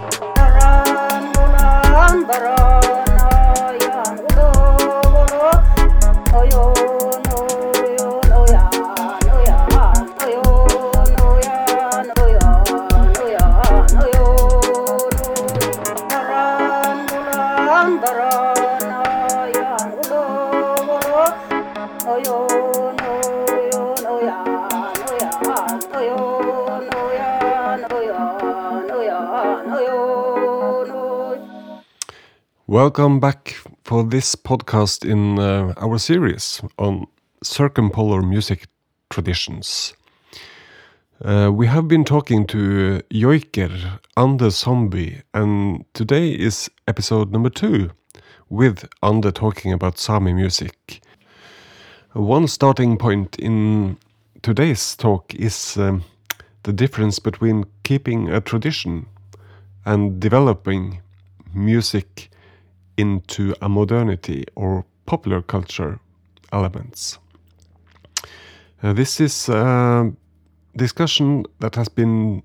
Oh, yon, oh, oh, oh, oh, Welcome back for this podcast in uh, our series on circumpolar music traditions. Uh, we have been talking to joiker Ande Somby, and today is episode number two with Ande talking about Sami music. One starting point in today's talk is um, the difference between keeping a tradition and developing music into a modernity or popular culture elements. Uh, this is a discussion that has been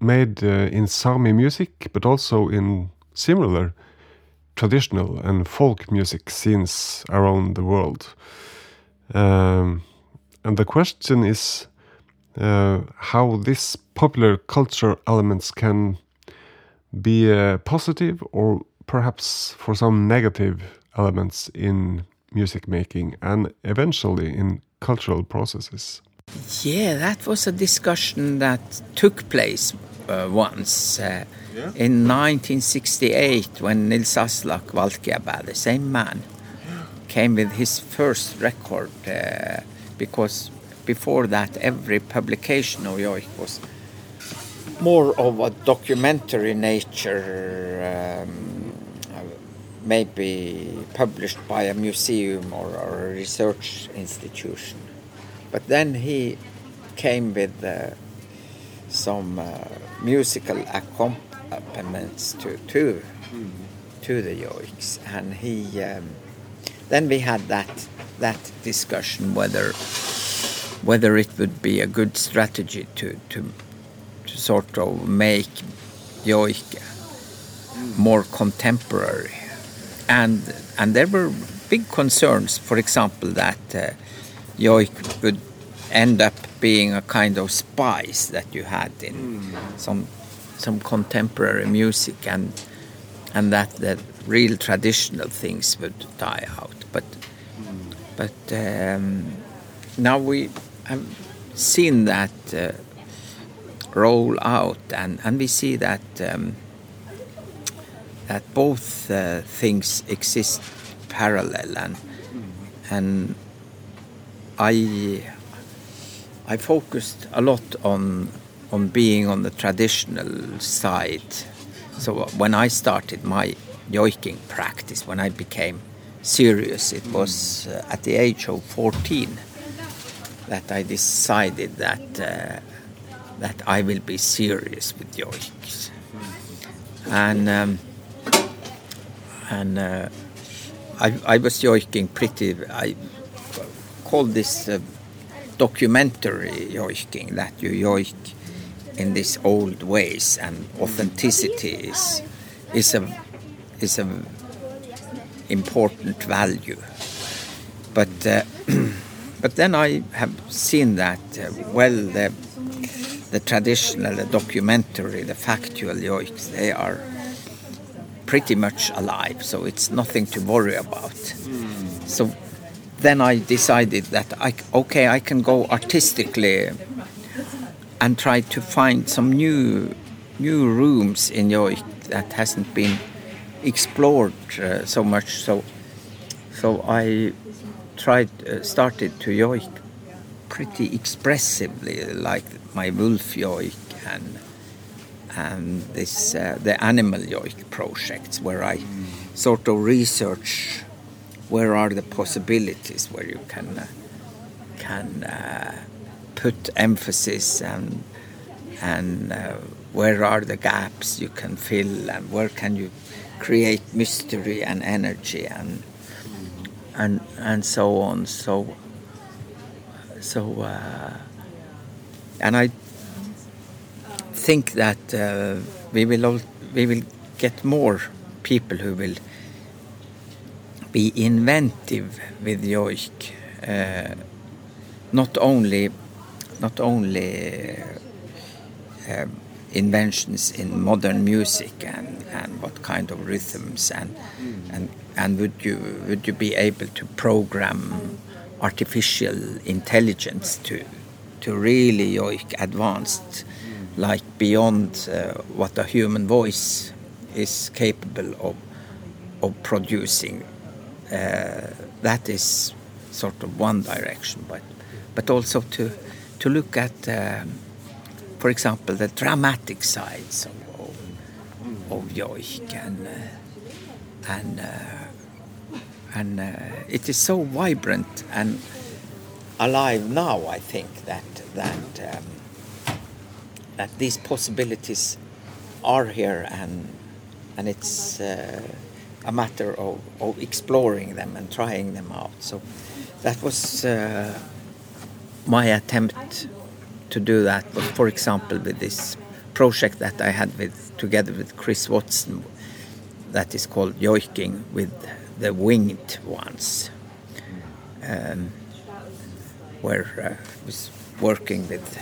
made uh, in Sami music, but also in similar traditional and folk music scenes around the world. Um, and the question is uh, how these popular culture elements can be uh, positive or perhaps for some negative elements in music making and eventually in cultural processes. Yeah, that was a discussion that took place uh, once uh, yeah. in 1968 when Nils Aslak Valkeapää, the same man, came with his first record uh, because before that every publication of Joik was more of a documentary nature. Um, maybe published by a museum or, or a research institution. But then he came with uh, some uh, musical accompaniments to to, mm. to the yoiks, and he um, then we had that that discussion whether whether it would be a good strategy to to, to sort of make yoik more contemporary and and there were big concerns. For example, that uh, Joik would end up being a kind of spice that you had in mm. some some contemporary music, and and that the real traditional things would die out. But mm. but um, now we have seen that uh, roll out, and and we see that. Um, that both uh, things exist parallel and and I I focused a lot on on being on the traditional side. So when I started my joiking practice, when I became serious, it was uh, at the age of 14 that I decided that uh, that I will be serious with joiks. And um, and uh, I, I, was joiking pretty. I called this uh, documentary joiking that you joik in these old ways, and authenticity is is a is a important value. But uh, but then I have seen that uh, well the the traditional, the documentary, the factual yoiks, they are pretty much alive, so it's nothing to worry about. So then I decided that I okay I can go artistically and try to find some new new rooms in Joik that hasn't been explored uh, so much. So so I tried uh, started to Joik pretty expressively, like my Wolf Joik and and this uh, the animal yoik projects where I sort of research where are the possibilities where you can uh, can uh, put emphasis and and uh, where are the gaps you can fill and where can you create mystery and energy and and and so on. So so uh, and I think that uh, we will all, we will get more people who will be inventive with yoik. Uh, not only, not only uh, inventions in modern music and, and what kind of rhythms and and and would you would you be able to program artificial intelligence to to really yoik advanced like beyond uh, what a human voice is capable of of producing. Uh, that is sort of one direction but but also to to look at um, for example the dramatic sides of of, of and uh, and uh, and uh, it is so vibrant and alive now I think that that um, that these possibilities are here and and it's uh, a matter of, of exploring them and trying them out. So that was uh, my attempt to do that. But for example, with this project that I had with together with Chris Watson, that is called Yoiking with the winged ones, um, where uh, I was working with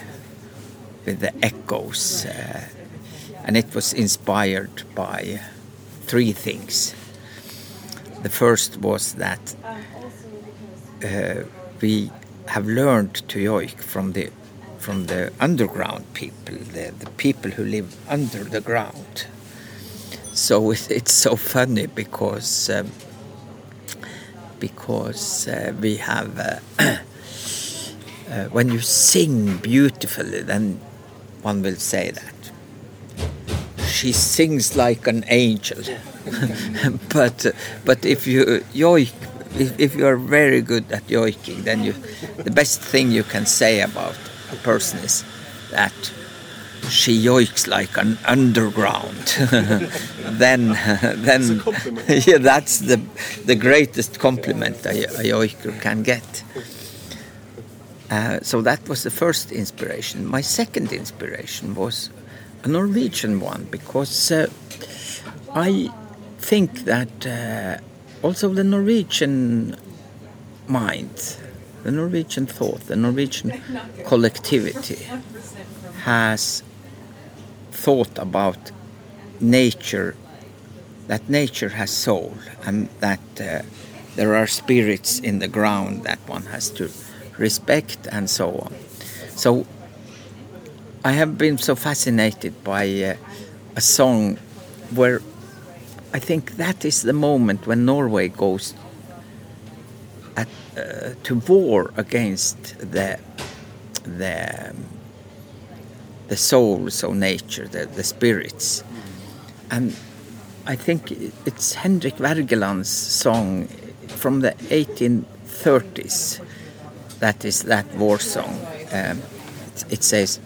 with the echoes, uh, and it was inspired by three things. The first was that uh, we have learned to yoik from the from the underground people, the, the people who live under the ground. So it, it's so funny because um, because uh, we have uh, uh, when you sing beautifully, then one will say that she sings like an angel. but but if you yoik, if, if you are very good at yoiking, then you the best thing you can say about a person is that she yoiks like an underground. then then yeah, that's the the greatest compliment a, a yoiker can get. Uh, so that was the first inspiration. My second inspiration was a Norwegian one because uh, I think that uh, also the Norwegian mind, the Norwegian thought, the Norwegian collectivity has thought about nature, that nature has soul, and that uh, there are spirits in the ground that one has to respect and so on. So I have been so fascinated by uh, a song where I think that is the moment when Norway goes at, uh, to war against the the the souls of nature, the, the spirits, and I think it's Henrik Wergeland's song from the 1830s that is that war song. Um, it says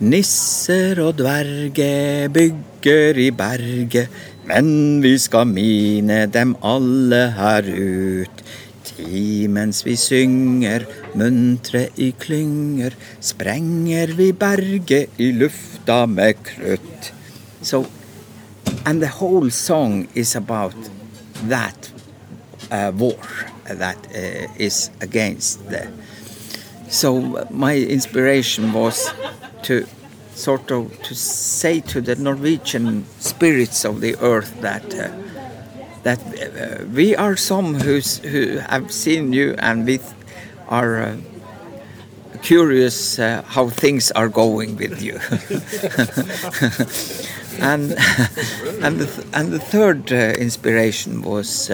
Nisser og dverge bygger i berget, men vi skal mine dem alle her ut. Ti vi synger, muntre i klynger, sprenger vi berget i lufta med krutt. So, and the whole song is about that uh, war that uh, is against the. So my inspiration was to sort of to say to the Norwegian spirits of the earth that uh, that uh, we are some who's, who have seen you and we are uh, curious uh, how things are going with you. and and the, and the third uh, inspiration was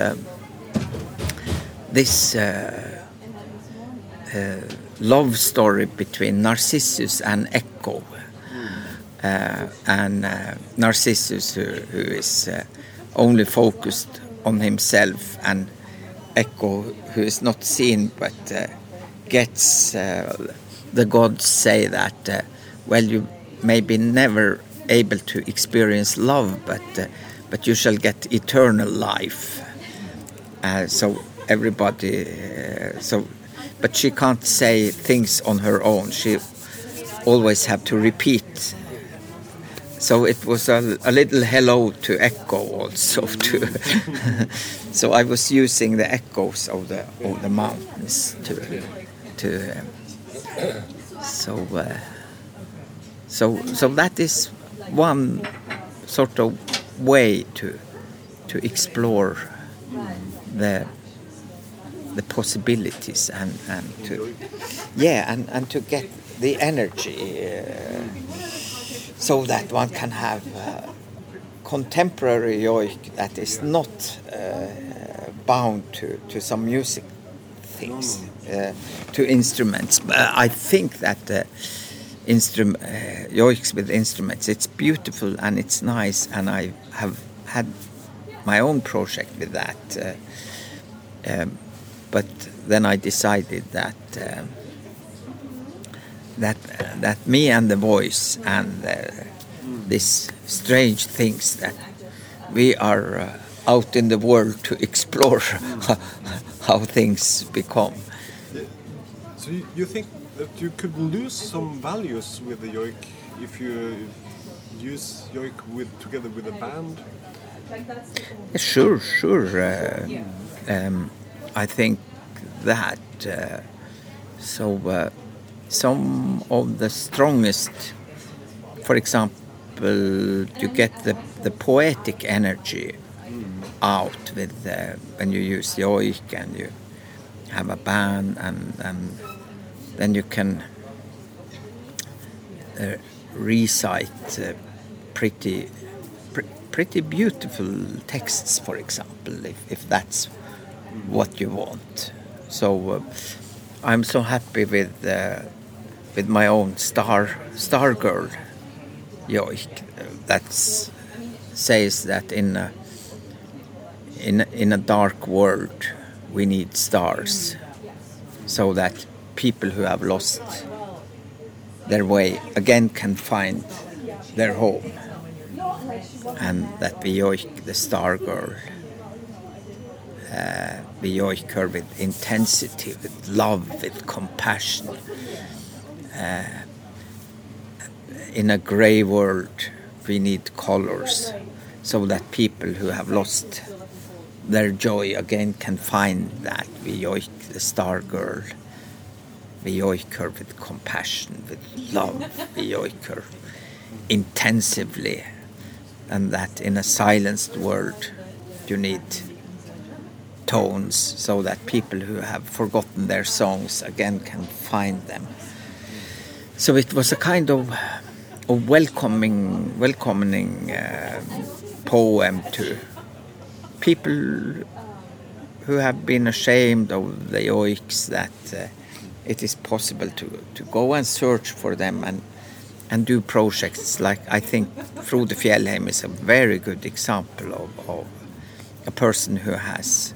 this uh, uh, love story between Narcissus and Echo. Uh, and uh, Narcissus, who, who is uh, only focused on himself, and Echo, who is not seen but uh, gets the gods say that, well, you may be never able to experience love, but but you shall get eternal life. so everybody. Uh, so, but she can't say things on her own. She always have to repeat so it was a, a little hello to echo also to so I was using the echoes of the of the mountains to to so uh, so so that is one sort of way to to explore the the possibilities and, and to yeah and, and to get the energy uh, so that one can have uh, contemporary yoik that is not uh, bound to, to some music things uh, to instruments. But I think that uh, instrument uh, yoiks with instruments it's beautiful and it's nice and I have had my own project with that uh, um, but then I decided that um, that uh, that me and the voice and uh, this strange things that we are uh, out in the world to explore how things become. So you, you think that you could lose some values with the yoik if you use yoik with together with a band? Sure, sure. Uh, um, I think that. Uh, so uh, some of the strongest, for example, you get the, the poetic energy out with uh, when you use yoik and you have a band and, and then you can uh, recite uh, pretty pr pretty beautiful texts for example if, if that's what you want. So uh, I'm so happy with uh, with my own star star girl yoik that says that in a, in in a dark world we need stars so that people who have lost their way again can find their home and that we yoik the star girl uh, yoik her with intensity with love with compassion. Uh, in a gray world we need colors so that people who have lost their joy again can find that. We yoik the star girl. We yoik her with compassion with love. We yoik her intensively. And that in a silenced world you need tones so that people who have forgotten their songs again can find them. So it was a kind of a welcoming welcoming uh, poem to people who have been ashamed of the oiks that uh, it is possible to, to go and search for them and and do projects. Like I think Frode Fjellheim is a very good example of, of a person who has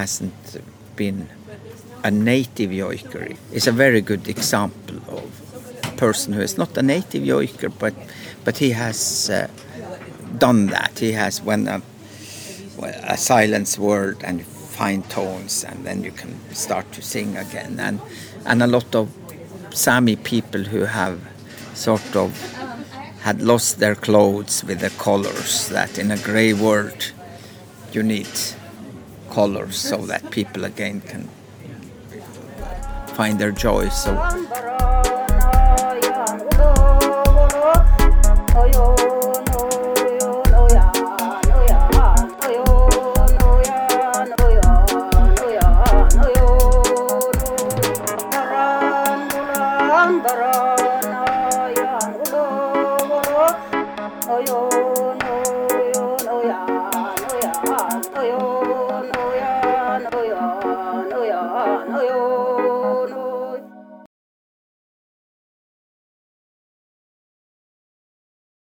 hasn't been a native yoiker is a very good example of a person who is not a native yoiker but but he has uh, done that. He has when a, a silence word and fine tones and then you can start to sing again. And and a lot of Sami people who have sort of had lost their clothes with the colors that in a gray world you need colors so that people again can find their joy. So